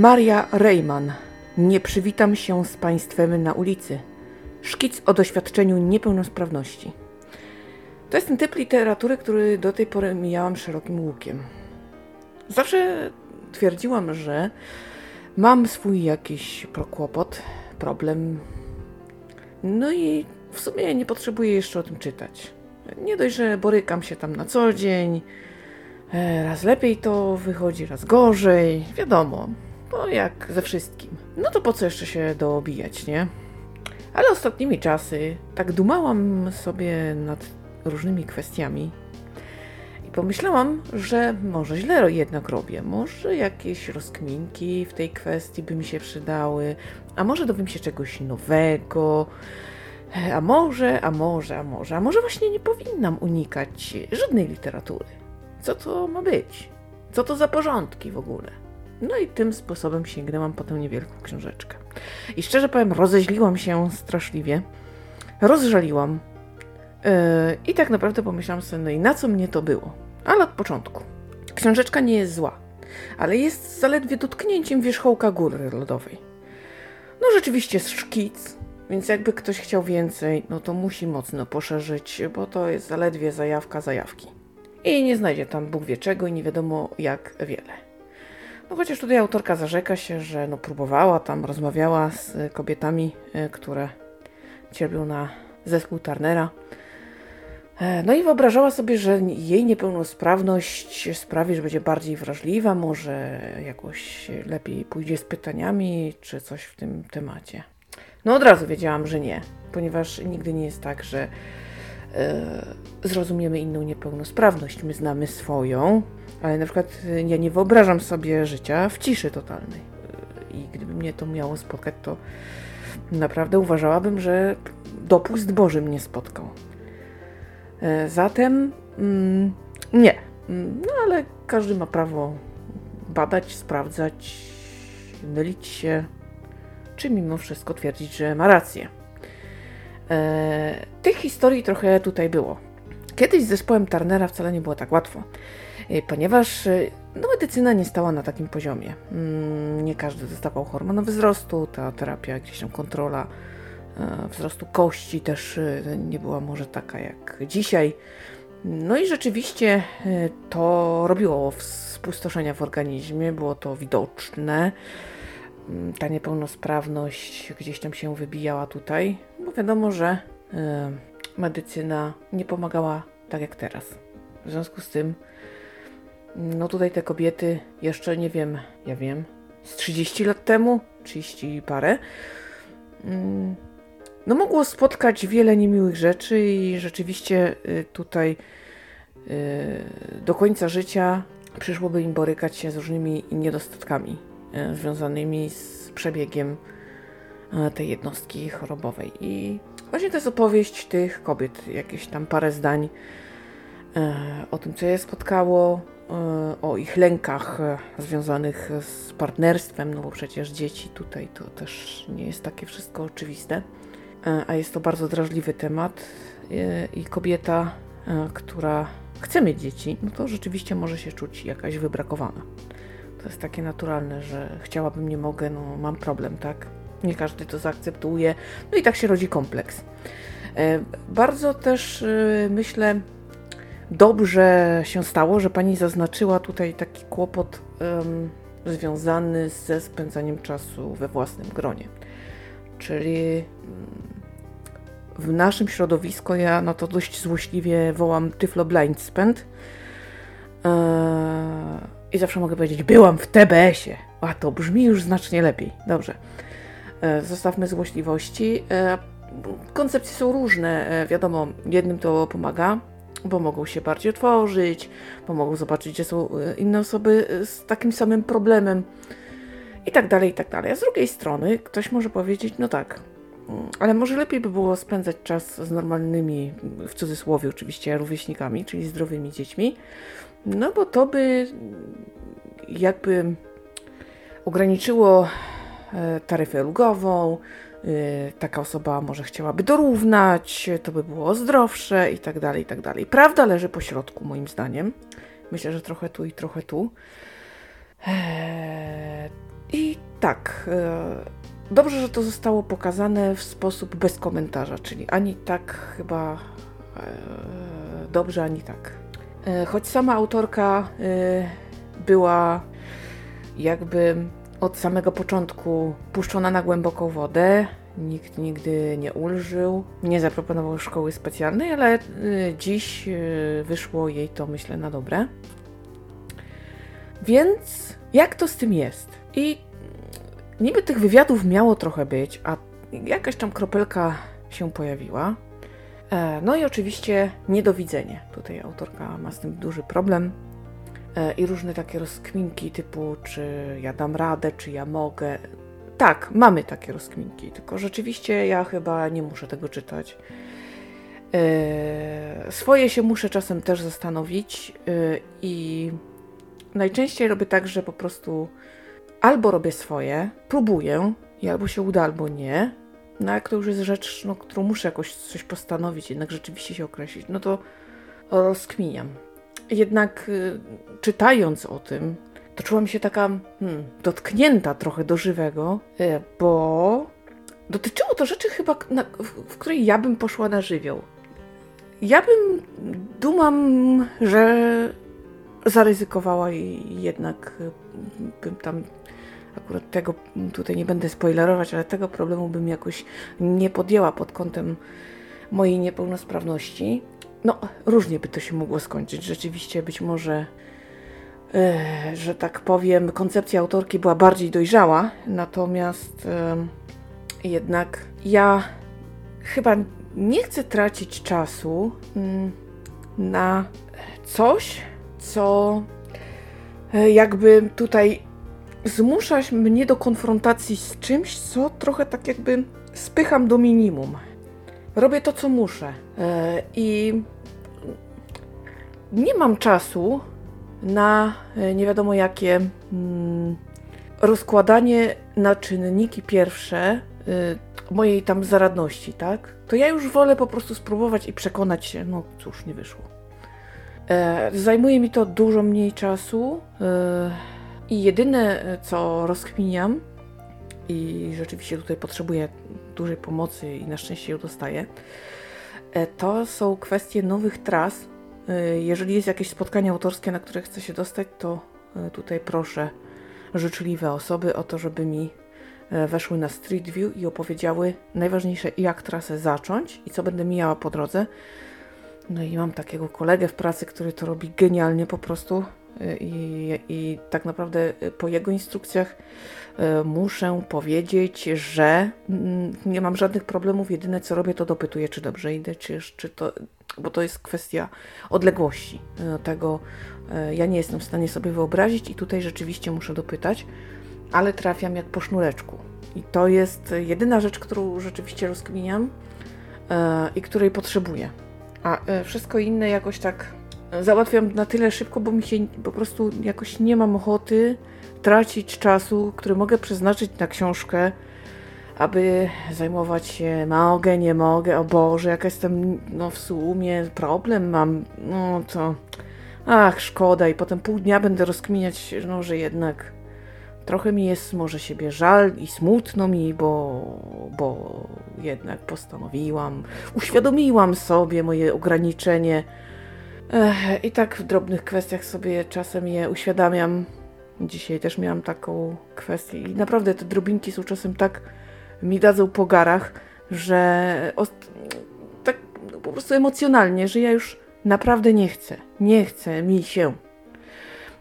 Maria Rejman. Nie przywitam się z Państwem na ulicy. Szkic o doświadczeniu niepełnosprawności. To jest ten typ literatury, który do tej pory mijałam szerokim łukiem. Zawsze twierdziłam, że mam swój jakiś kłopot, problem. No i w sumie nie potrzebuję jeszcze o tym czytać. Nie dość, że borykam się tam na co dzień. e, Raz lepiej to wychodzi, raz gorzej. Wiadomo, to jak ze wszystkim. No to po co jeszcze się dobijać, nie? Ale ostatnimi czasy tak dumałam sobie nad różnymi kwestiami i pomyślałam, że może źle jednak robię. Może jakieś rozkminki w tej kwestii by mi się przydały, a może dowiem się czegoś nowego. A może, a może, a może, a może właśnie nie powinnam unikać żadnej literatury. Co to ma być? Co to za porządki w ogóle? No i tym sposobem sięgnęłam po tę niewielką książeczkę. I szczerze powiem, rozeźliłam się straszliwie. Rozżaliłam. Yy, I tak naprawdę pomyślałam sobie, no i na co mnie to było? Ale od początku. Książeczka nie jest zła, ale jest zaledwie dotknięciem wierzchołka góry lodowej. No rzeczywiście jest szkic, więc jakby ktoś chciał więcej, no to musi mocno poszerzyć, bo to jest zaledwie zajawka zajawki. I nie znajdzie tam Bóg wie czego i nie wiadomo jak wiele. No chociaż tutaj autorka zarzeka się, że no próbowała tam, rozmawiała z kobietami, e, które cierpią na zespół Turnera. E, No i wyobrażała sobie, że jej niepełnosprawność sprawi, że będzie bardziej wrażliwa, może jakoś lepiej pójdzie z pytaniami, czy coś w tym temacie. No od razu wiedziałam, że nie, ponieważ nigdy nie jest tak, że zrozumiemy inną niepełnosprawność. My znamy swoją, ale na przykład e, ja nie wyobrażam sobie życia w ciszy totalnej. E, I gdyby mnie to miało spotkać, to naprawdę uważałabym, że dopust Boży mnie spotkał. E, Zatem mm, nie. Mm, No ale każdy ma prawo badać, sprawdzać, mylić się, czy mimo wszystko twierdzić, że ma rację. E, tych historii trochę tutaj było. Kiedyś z zespołem Turnera wcale nie było tak łatwo, e, ponieważ e, no, medycyna nie stała na takim poziomie. Mm, Nie każdy dostawał hormony wzrostu, ta terapia, jakaś tam kontrola wzrostu kości też nie była może taka jak dzisiaj. No i rzeczywiście to robiło spustoszenia w organizmie, było to widoczne. Mm, Ta niepełnosprawność gdzieś tam się wybijała tutaj, bo wiadomo, że e, medycyna nie pomagała tak jak teraz. W związku z tym, no tutaj te kobiety jeszcze nie wiem, ja wiem, z 30 lat temu, 30 i parę, mm, no mogło spotkać wiele niemiłych rzeczy i rzeczywiście y, tutaj y, do końca życia przyszłoby im borykać się z różnymi niedostatkami y, związanymi z przebiegiem y, tej jednostki chorobowej. I właśnie to jest opowieść tych kobiet, jakieś tam parę zdań y, o tym, co je spotkało, y, o ich lękach związanych z partnerstwem, no bo przecież dzieci tutaj to też nie jest takie wszystko oczywiste. E, a jest to bardzo drażliwy temat e, i kobieta, e, która chce mieć dzieci, no to rzeczywiście może się czuć jakaś wybrakowana. To jest takie naturalne, że chciałabym, nie mogę, no mam problem, tak? Nie każdy to zaakceptuje, no i tak się rodzi kompleks. E, Bardzo też e, myślę, dobrze się stało, że pani zaznaczyła tutaj taki kłopot em, związany ze spędzaniem czasu we własnym gronie. Czyli mm, w naszym środowisku ja na to dość złośliwie wołam Tyflo Blind Spend. Eee, I zawsze mogę powiedzieć, byłam w TBS-ie. A to brzmi już znacznie lepiej. Dobrze. Eee, zostawmy złośliwości. Eee, koncepcje są różne. Eee, wiadomo, jednym to pomaga, bo mogą się bardziej otworzyć, bo mogą zobaczyć, gdzie są e, inne osoby e, z takim samym problemem i tak dalej, i tak dalej. A z drugiej strony ktoś może powiedzieć, no tak, mm, ale może lepiej by było spędzać czas z normalnymi, w cudzysłowie oczywiście, rówieśnikami, czyli zdrowymi dziećmi, no bo to by jakby ograniczyło e, taryfę ulgową, e, taka osoba może chciałaby dorównać, to by było zdrowsze i tak dalej, i tak dalej. Prawda leży po środku, moim zdaniem. Myślę, że trochę tu i trochę tu. Eee, I tak, e, dobrze, że to zostało pokazane w sposób bez komentarza, czyli ani tak chyba e, dobrze, ani tak. E, choć sama autorka była jakby od samego początku puszczona na głęboką wodę, nikt nigdy nie ulżył, nie zaproponował szkoły specjalnej, ale dziś wyszło jej to myślę na dobre. Więc jak to z tym jest? I niby tych wywiadów miało trochę być, a jakaś tam kropelka się pojawiła. E, no i oczywiście niedowidzenie. Tutaj autorka ma z tym duży problem. E, I różne takie rozkminki typu, czy ja dam radę, czy ja mogę. Tak, mamy takie rozkminki, tylko rzeczywiście ja chyba nie muszę tego czytać. E, swoje się muszę czasem też zastanowić i najczęściej robię tak, że po prostu albo robię swoje, próbuję i albo się uda, albo nie. No jak to już jest rzecz, no, którą muszę jakoś coś postanowić, jednak rzeczywiście się określić, no to rozkminiam. Jednak y, czytając o tym, to czułam się taka hmm, dotknięta trochę do żywego, y, bo dotyczyło to rzeczy chyba, na, w, w której ja bym poszła na żywioł. Ja bym, dumam, że zaryzykowała i jednak y, bym tam akurat tego tutaj nie będę spoilerować, ale tego problemu bym jakoś nie podjęła pod kątem mojej niepełnosprawności. No, różnie by to się mogło skończyć. Rzeczywiście być może, e, że tak powiem, koncepcja autorki była bardziej dojrzała, natomiast e, jednak ja chyba nie chcę tracić czasu mm, na coś, co e, jakby tutaj zmusza mnie do konfrontacji z czymś, co trochę tak jakby spycham do minimum. Robię to, co muszę. E, I nie mam czasu na e, nie wiadomo jakie mm, rozkładanie na czynniki pierwsze mojej tam zaradności, tak? To ja już wolę po prostu spróbować i przekonać się, no cóż, nie wyszło. E, zajmuje mi to dużo mniej czasu e, i jedyne, co rozkminiam, i rzeczywiście tutaj potrzebuję dużej pomocy i na szczęście ją dostaję, e, to są kwestie nowych tras. Jeżeli jest jakieś spotkanie autorskie, na które chcę się dostać, to tutaj proszę życzliwe osoby o to, żeby mi weszły na Street View i opowiedziały najważniejsze, jak trasę zacząć i co będę mijała po drodze, no i mam takiego kolegę w pracy, który to robi genialnie po prostu. Y, I, I, tak naprawdę y, po jego instrukcjach y, muszę powiedzieć, że mm, nie mam żadnych problemów. Jedyne co robię, to dopytuję, czy dobrze idę, czy, czy to. Bo to jest kwestia odległości tego. Ja nie jestem w stanie sobie wyobrazić, i tutaj rzeczywiście muszę dopytać, ale trafiam jak po sznureczku. I to jest jedyna rzecz, którą rzeczywiście rozkminiam i której potrzebuję. A wszystko inne jakoś tak załatwiam na tyle szybko, bo mi się po prostu jakoś nie mam ochoty tracić czasu, który mogę przeznaczyć na książkę, aby zajmować się mogę, nie mogę, o Boże, jak jestem, no w sumie problem mam, no to ach, szkoda i potem pół dnia będę rozkminiać, no, że jednak trochę mi jest może siebie żal i smutno mi, bo, bo jednak postanowiłam, uświadomiłam sobie moje ograniczenie. Ech, I tak w drobnych kwestiach sobie czasem je uświadamiam. Dzisiaj też miałam taką kwestię i naprawdę te drobinki są czasem tak mi dadzą po garach, że tak po prostu emocjonalnie, że ja już naprawdę nie chcę. Nie chcę mi się.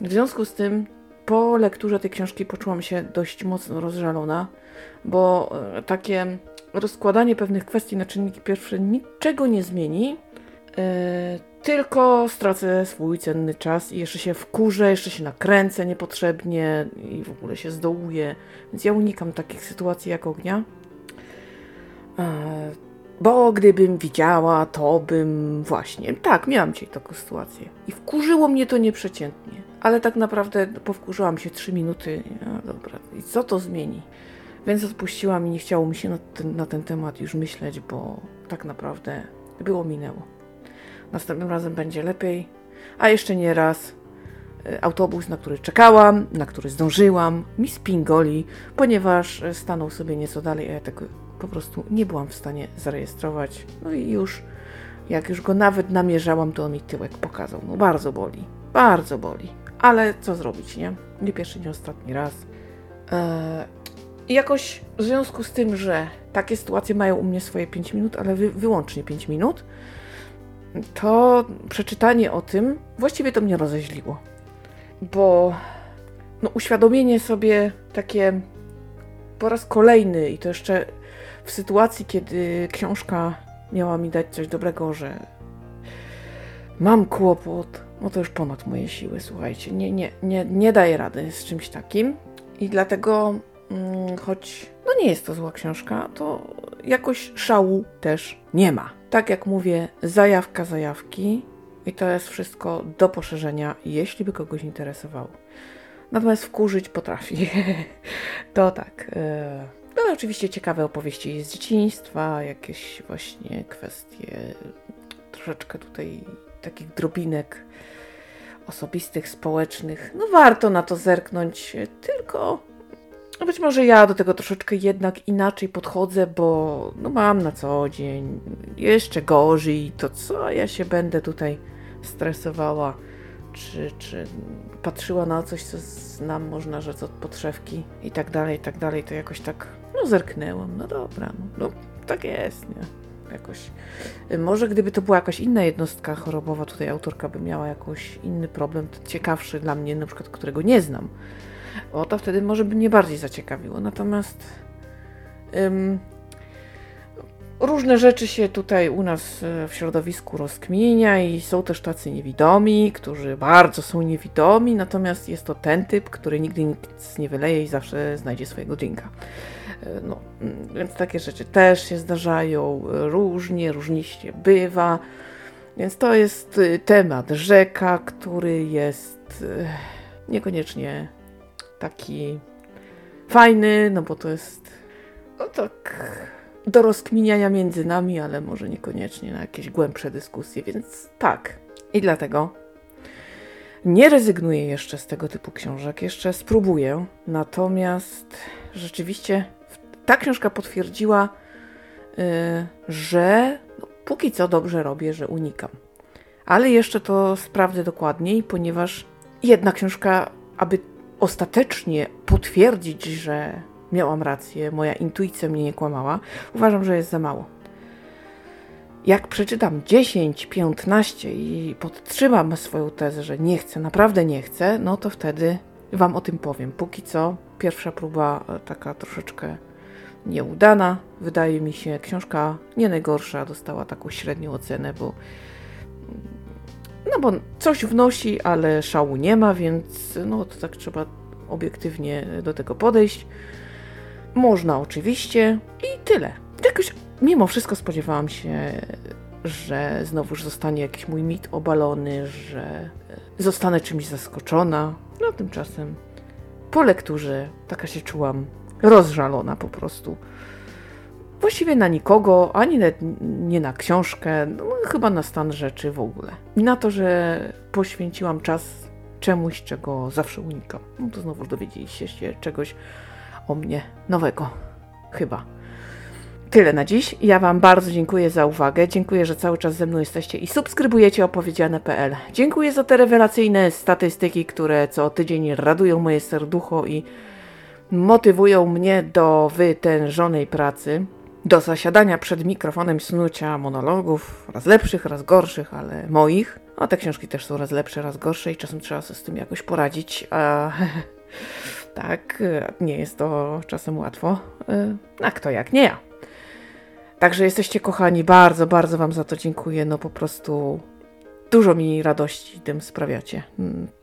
W związku z tym po lekturze tej książki poczułam się dość mocno rozżalona, bo e, takie rozkładanie pewnych kwestii na czynniki pierwsze niczego nie zmieni, tylko stracę swój cenny czas i jeszcze się wkurzę, jeszcze się nakręcę niepotrzebnie i w ogóle się zdołuję. Więc ja unikam takich sytuacji jak ognia. Yy, bo gdybym widziała, to bym właśnie. Tak, miałam dzisiaj taką sytuację. I wkurzyło mnie to nieprzeciętnie. Ale tak naprawdę powkurzyłam się 3 minuty. No dobra, i co to zmieni? Więc odpuściłam i nie chciało mi się na ten, na ten temat już myśleć, bo tak naprawdę było minęło. Następnym razem będzie lepiej, a jeszcze nie raz e, autobus, na który czekałam, na który zdążyłam, mi spingoli, ponieważ e, stanął sobie nieco dalej, a ja tego po prostu nie byłam w stanie zarejestrować. No i już, jak już go nawet namierzałam, to on mi tyłek pokazał. No bardzo boli, bardzo boli. Ale co zrobić, nie? Nie pierwszy, nie ostatni raz. Eee, jakoś w związku z tym, że takie sytuacje mają u mnie swoje 5 minut, ale wy, wyłącznie 5 minut, to przeczytanie o tym właściwie to mnie rozeźliło. Bo no, uświadomienie sobie takie po raz kolejny i to jeszcze w sytuacji, kiedy książka miała mi dać coś dobrego, że mam kłopot, no to już ponad moje siły, słuchajcie. Nie, nie, nie, nie daję rady z czymś takim. I dlatego, mm, choć no nie jest to zła książka, to jakoś szału też nie ma. Tak jak mówię, zajawka zajawki i to jest wszystko do poszerzenia, jeśli by kogoś interesowało. Natomiast wkurzyć potrafi. to tak. E, no oczywiście ciekawe opowieści z dzieciństwa, jakieś właśnie kwestie troszeczkę tutaj takich drobinek osobistych, społecznych. No warto na to zerknąć, tylko no być może ja do tego troszeczkę jednak inaczej podchodzę, bo no mam na co dzień jeszcze gorzej, to co ja się będę tutaj stresowała, czy, czy patrzyła na coś, co znam, można rzec od podszewki i tak dalej, i tak dalej, to jakoś tak, no zerknęłam, no dobra, no, no tak jest, nie? Jakoś. Może gdyby to była jakaś inna jednostka chorobowa, tutaj autorka by miała jakiś inny problem, ciekawszy dla mnie, na przykład, którego nie znam o to wtedy może by mnie bardziej zaciekawiło. Natomiast ym, różne rzeczy się tutaj u nas e, w środowisku rozkmienia i są też tacy niewidomi, którzy bardzo są niewidomi, natomiast jest to ten typ, który nigdy nic nie wyleje i zawsze znajdzie swojego drinka. E, no, mm, więc takie rzeczy też się zdarzają różnie, różniście bywa. Więc to jest y, temat rzeka, który jest niekoniecznie taki fajny, no bo to jest no tak do rozkminiania między nami, ale może niekoniecznie na jakieś głębsze dyskusje, więc tak. I dlatego nie rezygnuję jeszcze z tego typu książek, jeszcze spróbuję. Natomiast rzeczywiście ta książka potwierdziła, yy, że no, póki co dobrze robię, że unikam. Ale jeszcze to sprawdzę dokładniej, ponieważ jedna książka, aby ostatecznie potwierdzić, że miałam rację, moja intuicja mnie nie kłamała, uważam, że jest za mało. Jak przeczytam 10, 15 i podtrzymam swoją tezę, że nie chcę, naprawdę nie chcę, no to wtedy Wam o tym powiem. Póki co, pierwsza próba e, taka troszeczkę nieudana. Wydaje mi się, książka nie najgorsza, dostała taką średnią ocenę, bo no bo coś wnosi, ale szału nie ma, więc no to tak trzeba obiektywnie do tego podejść. Można oczywiście i tyle. Jakoś mimo wszystko spodziewałam się, że znowuż zostanie jakiś mój mit obalony, że zostanę czymś zaskoczona. No tymczasem po lekturze taka się czułam rozżalona po prostu właściwie na nikogo, ani nie na książkę, no, chyba na stan rzeczy w ogóle. Na to, że poświęciłam czas czemuś, czego zawsze unikam. No to znowu dowiedzieliście się czegoś o mnie nowego. Chyba. Tyle na dziś. Ja Wam bardzo dziękuję za uwagę. Dziękuję, że cały czas ze mną jesteście i subskrybujecie opowiedziane.pl. Dziękuję za te rewelacyjne statystyki, które co tydzień radują moje serducho i motywują mnie do wytężonej pracy do zasiadania przed mikrofonem snucia monologów, raz lepszych, raz gorszych, ale moich. A te książki też są raz lepsze, raz gorsze i czasem trzeba sobie z tym jakoś poradzić. A tak, nie jest to czasem łatwo. A kto jak nie ja. Także jesteście kochani, bardzo, bardzo Wam za to dziękuję. No po prostu dużo mi radości tym sprawiacie.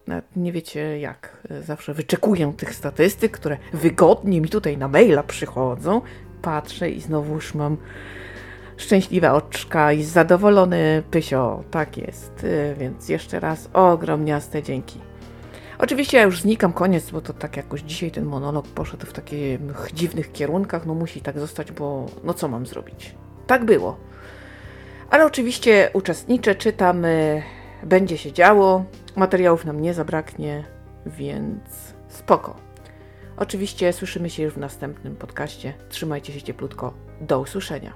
Nawet nie wiecie jak. Zawsze wyczekuję tych statystyk, które wygodnie mi tutaj na maila przychodzą patrzę i znowuż mam szczęśliwe oczka i zadowolony pysio. Tak jest. Y, więc jeszcze raz ogromniaste dzięki. Oczywiście ja już znikam, koniec, bo to tak jakoś dzisiaj ten monolog poszedł w takich dziwnych kierunkach. No musi tak zostać, bo no co mam zrobić? Tak było. Ale oczywiście uczestniczę, czytam, y, będzie się działo. Materiałów nam nie zabraknie, więc spoko. Oczywiście słyszymy się już w następnym podcaście. Trzymajcie się cieplutko. Do usłyszenia.